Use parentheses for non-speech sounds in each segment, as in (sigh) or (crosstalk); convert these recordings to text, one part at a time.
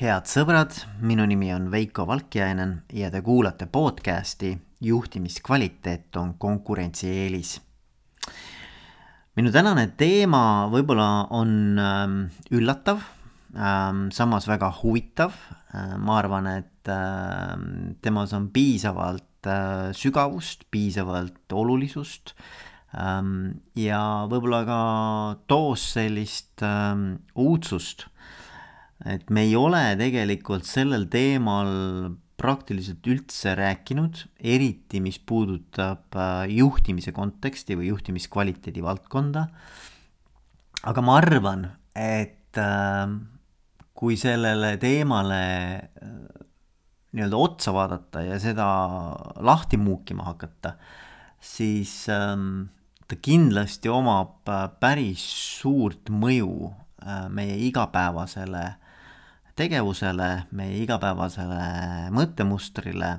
head sõbrad, minu nimi on Veiko Valkjainen ja te kuulate podcasti Juhtimiskvaliteet on konkurentsieelis. minu tänane teema võib-olla on ähm, üllatav, ähm, samas väga huvitav. Äh, ma arvan, et ähm, temas on piisavalt äh, sügavust, piisavalt olulisust ja võib-olla ka toos sellist uudsust et me ei ole tegelikult sellel teemal praktiliselt üldse rääkinud, eriti mis puudutab äh, juhtimise konteksti või juhtimiskvaliteedi valdkonda. aga ma arvan, et äh, kui sellele teemale äh, nii-öelda otsa vaadata ja seda lahti muukima hakata, siis ähm, ta kindlasti omab päris suurt mõju meie igapäevasele tegevusele, meie igapäevasele mõttemustrile,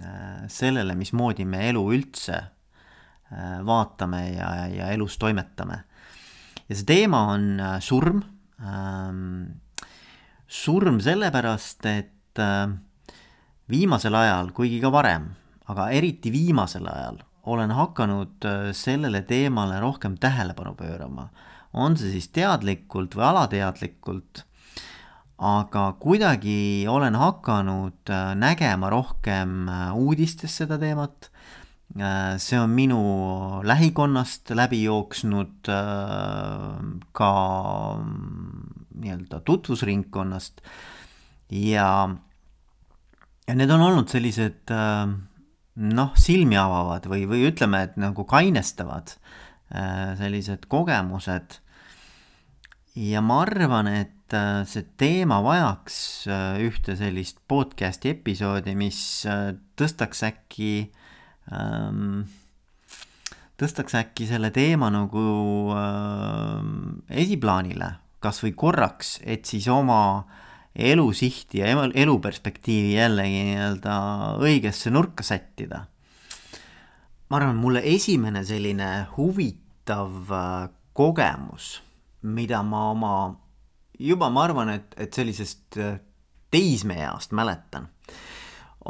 äh, sellele, mismoodi me elu üldse äh, vaatame ja, ja elus toimetame. ja see teema on äh, surm. Ähm, surm sellepärast, et viimasel ajal, kuigi ka varem, aga eriti viimasel ajal, olen hakanud sellele teemale rohkem tähelepanu pöörama. on see siis teadlikult või alateadlikult aga kuidagi olen hakanud äh, nägema rohkem äh, uudistes seda teemat. Äh, see on minu lähikonnast läbi jooksnud ka mm, nii-öelda tutvusringkonnast ja, ja need on olnud sellised noh, silmi avavad või, või ütleme, et nagu kainestavad sellised kogemused. ja ma arvan, et et äh, see teema vajaks äh, ühte sellist podcast'i episoodi, mis äh, tõstaks äkki ähm,, tõstaks äkki selle teema nagu äh, esiplaanile, kas või korraks, et siis oma elusihti ja eluperspektiivi jällegi nii-öelda õigesse nurka sättida. ma arvan, mulle esimene selline huvitav kogemus, mida ma oma juba ma arvan, et, et sellisest äh, teismeeast mäletan,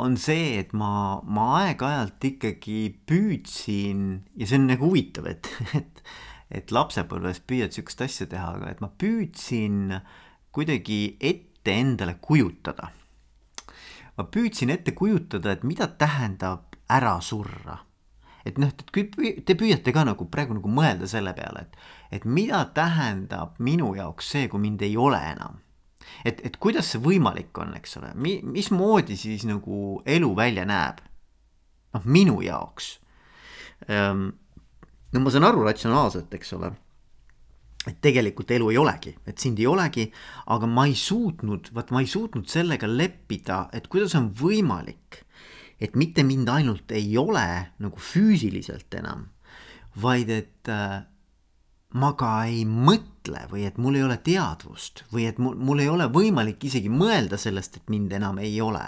on see, et ma, ma aeg-ajalt ikkagi püüdsin ja see on nagu huvitav, et, et, et lapsepõlves püüad sihukest asja teha, aga et ma püüdsin kuidagi ette endale kujutada. ma püüdsin ette kujutada, et mida tähendab ära surra et noh, et te püüate ka nagu praegu nagu mõelda selle peale, et, et mida tähendab minu jaoks see, kui mind ei ole enam. et, et kuidas see võimalik on, eks ole, mi-, mismoodi siis nagu elu välja näeb? noh, minu jaoks. Ehm, no ma saan aru ratsionaalselt, eks ole et tegelikult elu ei olegi, et sind ei olegi, aga ma ei suutnud, vaat ma ei suutnud sellega leppida, et kuidas on võimalik, et mitte mind ainult ei ole nagu füüsiliselt enam, vaid et äh, ma ka ei mõtle või et mul ei ole teadvust või et mul, mul ei ole võimalik isegi mõelda sellest, et mind enam ei ole.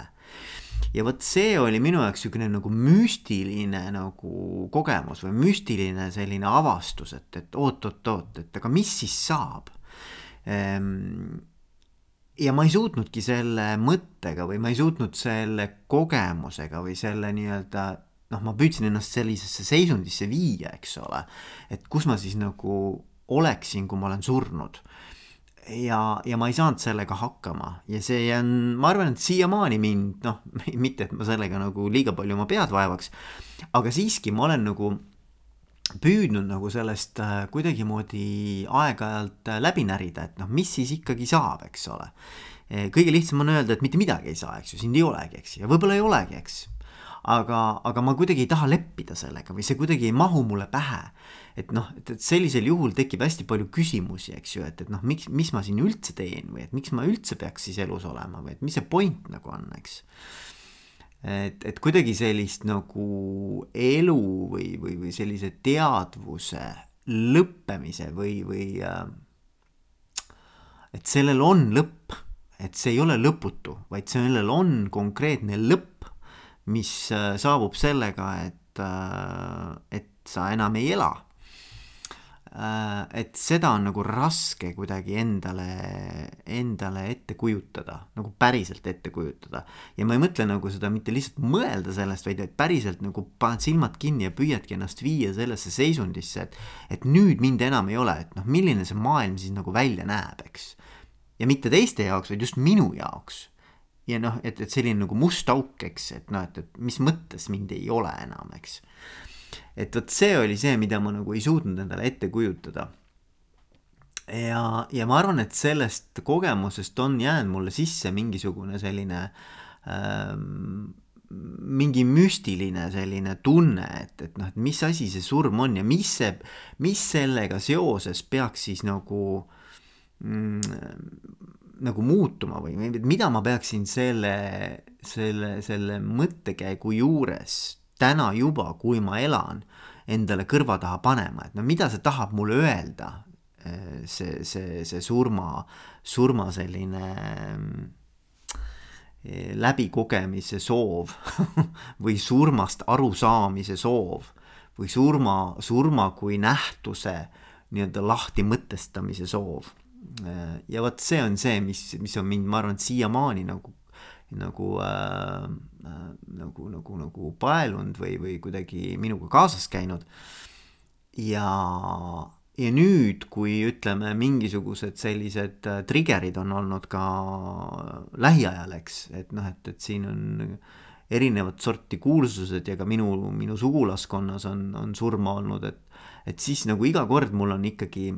ja vot see oli minu jaoks niisugune nagu müstiline nagu kogemus või müstiline selline avastus, et, et oot-oot-oot, et aga mis siis saab ehm, ja ma ei suutnudki selle mõttega või ma ei suutnud selle kogemusega või selle nii-öelda noh, ma püüdsin ennast sellisesse seisundisse viia, eks ole, et kus ma siis nagu oleksin, kui ma olen surnud. ja, ja ma ei saanud sellega hakkama ja see on, ma arvan, et siiamaani mind noh, (laughs) mitte et ma sellega nagu liiga palju oma pead vaevaks, aga siiski ma olen nagu püüdnud nagu sellest äh, kuidagimoodi aeg-ajalt äh, läbi närida, et noh, mis siis ikkagi saab, eks ole. Kõige lihtsam on öelda, et mitte midagi ei saa, eks ju, sind ei olegi, eks ju, ja võib-olla ei olegi, eks. Aga, aga ma kuidagi ei taha leppida sellega või see kuidagi ei mahu mulle pähe. et noh, et, et sellisel juhul tekib hästi palju küsimusi, eks ju, et, et noh, miks, mis ma siin üldse teen või et miks ma üldse peaks siis elus olema või et mis see point nagu on, eks. et, et kuidagi sellist nagu elu või, või, või sellise teadvuse lõppemise või, või äh, et sellel on lõpp, et see ei ole lõputu, vaid sellel on konkreetne lõpp, mis äh, saabub sellega, et, äh, et sa enam ei ela. Äh, et seda on nagu raske kuidagi endale, endale ette kujutada, nagu päriselt ette kujutada. ja ma ei mõtle nagu seda mitte lihtsalt mõelda sellest, vaid et päriselt nagu paned silmad kinni ja püüadki ennast viia sellesse seisundisse, et, et nüüd mind enam ei ole, et noh, milline see maailm siis nagu välja näeb, eks. ja mitte teiste jaoks, vaid just minu jaoks. Ja noh, et, et selline nagu must auk, eks, et noh, et, et mis mõttes mind ei ole enam, eks et vot see oli see, mida ma nagu ei suutnud endale ette kujutada. ja, ja ma arvan, et sellest kogemusest on jäänud mulle sisse mingisugune selline ähm, mingi müstiline selline tunne, et, et noh, et mis asi see surm on ja mis see, mis sellega seoses peaks siis nagu mm, nagu muutuma või mida ma peaksin selle, selle, selle mõttekäigu juures täna juba, kui ma elan, endale kõrva taha panema, et no mida see tahab mulle öelda, eh, see, see, see surma, surma selline eh, läbikogemise soov (laughs) või surmast arusaamise soov või surma, surma kui nähtuse nii-öelda lahti mõtestamise soov. Ja vot see on see, mis, mis on mind, ma arvan, siiamaani nagu nagu äh, äh, nagu, nagu, nagu paelunud või, või kuidagi minuga kaasas käinud. ja, ja nüüd, kui ütleme, mingisugused sellised äh, trigger'id on olnud ka lähiajal, eks, et noh, et, et siin on erinevat sorti kuulsused ja ka minu, minu sugulaskonnas on, on surma olnud, et, et siis nagu iga kord mul on ikkagi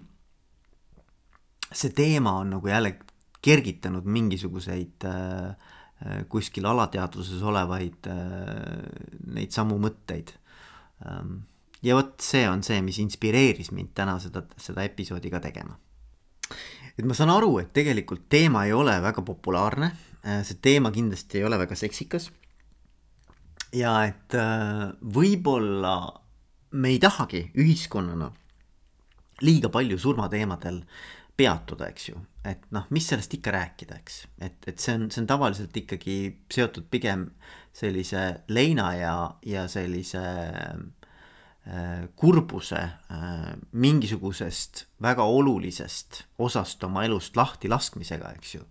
see teema on nagu jälle kergitanud mingisuguseid äh, Äh, kuskil alateadvuses olevaid äh, neid samu mõtteid. Ähm, ja vot see on see, mis inspireeris mind täna seda, seda episoodi ka tegema. et ma saan aru, et tegelikult teema ei ole väga populaarne, äh, see teema kindlasti ei ole väga seksikas. ja et võib-olla me ei tahagi ühiskonnana liiga palju surmateemadel peatuda, eks ju, et noh, mis sellest ikka rääkida, eks, et, et see on, see on tavaliselt ikkagi seotud pigem sellise leina ja, ja sellise äh, kurbuse äh, mingisugusest väga olulisest osast oma elust lahti laskmisega, eks ju.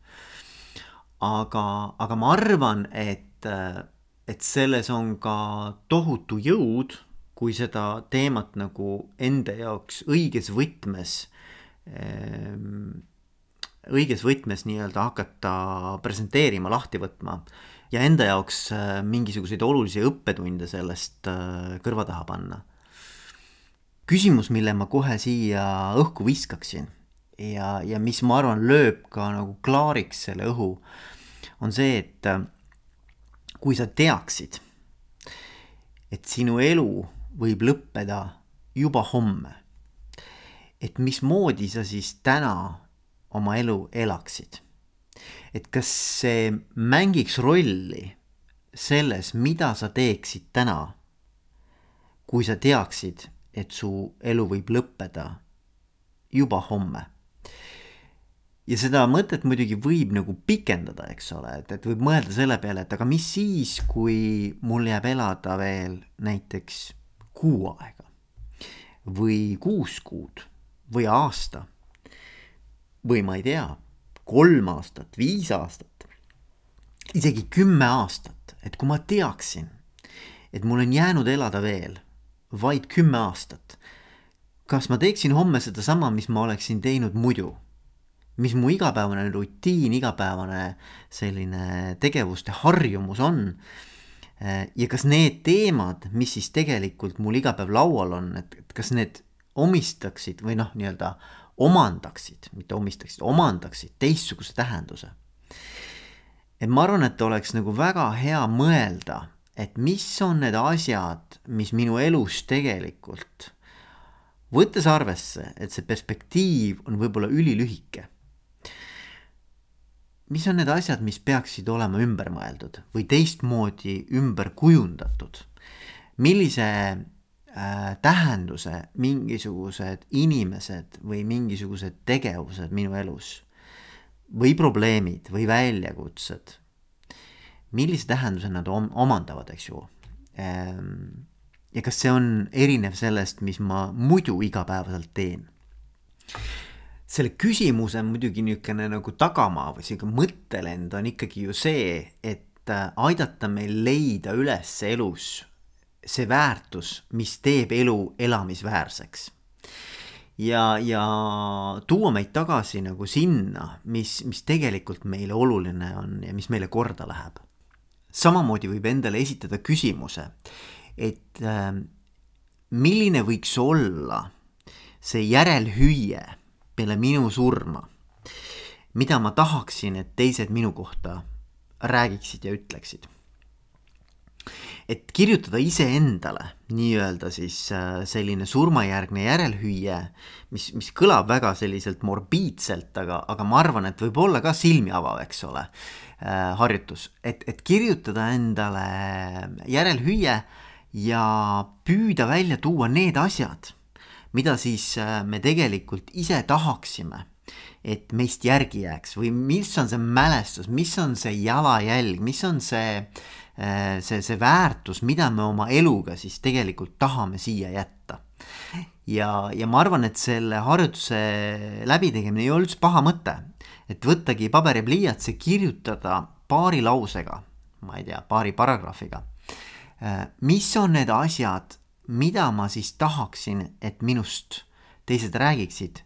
aga, aga ma arvan, et, äh, et selles on ka tohutu jõud, kui seda teemat nagu enda jaoks õiges võtmes õiges võtmes nii-öelda hakata presenteerima, lahti võtma ja enda jaoks äh, mingisuguseid olulisi õppetunde sellest äh, kõrva taha panna. küsimus, mille ma kohe siia õhku viskaksin ja, ja mis ma arvan, lööb ka nagu klaariks selle õhu, on see, et äh, kui sa teaksid, et sinu elu võib lõppeda juba homme et mismoodi sa siis täna oma elu elaksid. et kas see mängiks rolli selles, mida sa teeksid täna, kui sa teaksid, et su elu võib lõppeda juba homme. ja seda mõtet muidugi võib nagu pikendada, eks ole, et, et võib mõelda selle peale, et aga mis siis, kui mul jääb elada veel näiteks kuu aega või kuus kuud või aasta või ma ei tea, kolm aastat, viis aastat, isegi kümme aastat, et kui ma teaksin, et mul on jäänud elada veel vaid kümme aastat, kas ma teeksin homme sedasama, mis ma oleksin teinud muidu? mis mu igapäevane rutiin, igapäevane selline tegevuste harjumus on ja kas need teemad, mis siis tegelikult mul iga päev laual on, et, et kas need omistaksid või noh, nii-öelda omandaksid, mitte omistaksid, omandaksid teistsuguse tähenduse. et ma arvan, et oleks nagu väga hea mõelda, et mis on need asjad, mis minu elus tegelikult, võttes arvesse, et see perspektiiv on võib-olla ülilühike. mis on need asjad, mis peaksid olema ümber mõeldud või teistmoodi ümber kujundatud? millise tähenduse mingisugused inimesed või mingisugused tegevused minu elus või probleemid või väljakutsed, millise tähenduse nad om omandavad, eks ju ähm,. ja kas see on erinev sellest, mis ma muidu igapäevaselt teen selle küsimuse muidugi niisugune nagu tagamaa või sihuke mõttelend on ikkagi ju see, et äh, aidata meil leida üles elus see väärtus, mis teeb elu elamisväärseks. ja, ja tuua meid tagasi nagu sinna, mis, mis tegelikult meile oluline on ja mis meile korda läheb. samamoodi võib endale esitada küsimuse, et äh, milline võiks olla see järelhüüe peale minu surma, mida ma tahaksin, et teised minu kohta räägiksid ja ütleksid. Et kirjutada iseendale nii-öelda siis äh, selline surmajärgne järelhüüe, mis, mis kõlab väga selliselt morbiidselt, aga, aga ma arvan, et võib olla ka silmi avav, eks ole, äh, harjutus, et, et kirjutada endale järelhüüe ja püüda välja tuua need asjad mida siis äh, me tegelikult ise tahaksime, et meist järgi jääks või mis on see mälestus, mis on see jalajälg, mis on see, äh, see, see väärtus, mida me oma eluga siis tegelikult tahame siia jätta. ja, ja ma arvan, et selle harjutuse läbitegemine ei ole üldse paha mõte, et võttagi paber ja pliiats ja kirjutada paari lausega, ma ei tea, paari paragrahviga, äh, mis on need asjad mida ma siis tahaksin, et minust teised räägiksid.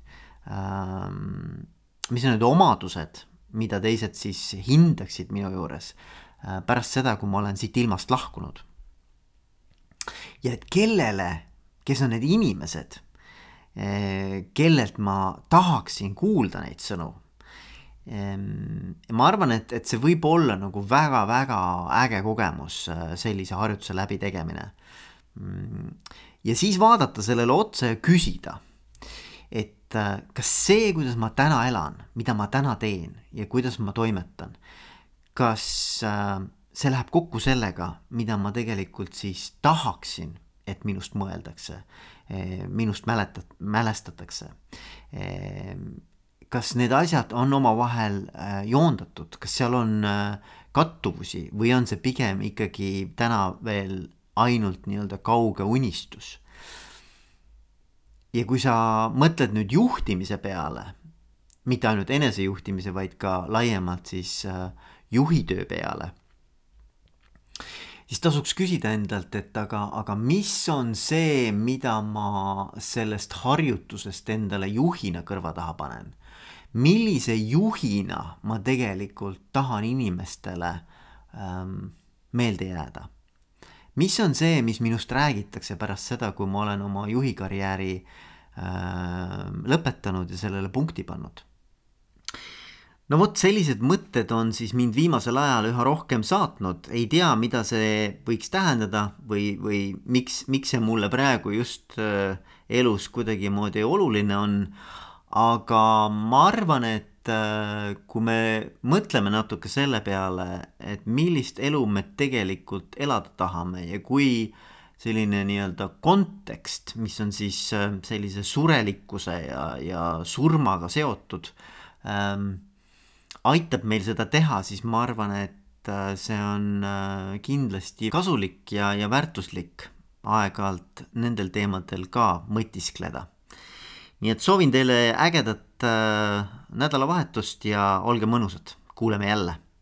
Ähm, mis on need omadused, mida teised siis hindaksid minu juures äh, pärast seda, kui ma olen siit ilmast lahkunud. ja et kellele, kes on need inimesed, äh, kellelt ma tahaksin kuulda neid sõnu. Ähm, ma arvan, et, et see võib olla nagu väga-väga äge kogemus, äh, sellise harjutuse läbitegemine ja siis vaadata sellele otsa ja küsida, et äh, kas see, kuidas ma täna elan, mida ma täna teen ja kuidas ma toimetan, kas äh, see läheb kokku sellega, mida ma tegelikult siis tahaksin, et minust mõeldakse, eh, minust mäletat-, mälestatakse. Eh, kas need asjad on omavahel äh, joondatud, kas seal on kattuvusi või on see pigem ikkagi täna veel ainult nii-öelda kauge unistus. Ja kui sa mõtled nüüd juhtimise peale, mitte ainult enesejuhtimise, vaid ka laiemalt siis äh, juhitöö peale, siis tasuks küsida endalt, et aga, aga mis on see, mida ma sellest harjutusest endale juhina kõrva taha panen? Millise juhina ma tegelikult tahan inimestele ähm, meelde jääda mis on see, mis minust räägitakse pärast seda, kui ma olen oma juhikarjääri äh, lõpetanud ja sellele punkti pannud? no vot, sellised mõtted on siis mind viimasel ajal üha rohkem saatnud, ei tea, mida see võiks tähendada või, või miks, miks see mulle praegu just äh, elus kuidagimoodi oluline on. aga ma arvan, et et äh, kui me mõtleme natuke selle peale, et millist elu me tegelikult elada tahame ja kui selline nii-öelda kontekst, mis on siis äh, sellise surelikkuse ja, ja surmaga seotud ähm,, aitab meil seda teha, siis ma arvan, et äh, see on kindlasti kasulik ja, ja väärtuslik aeg-ajalt nendel teemadel ka mõtiskleda. Nii et soovin teile ägedat äh, nädalavahetust ja olge mõnusad, kuuleme jälle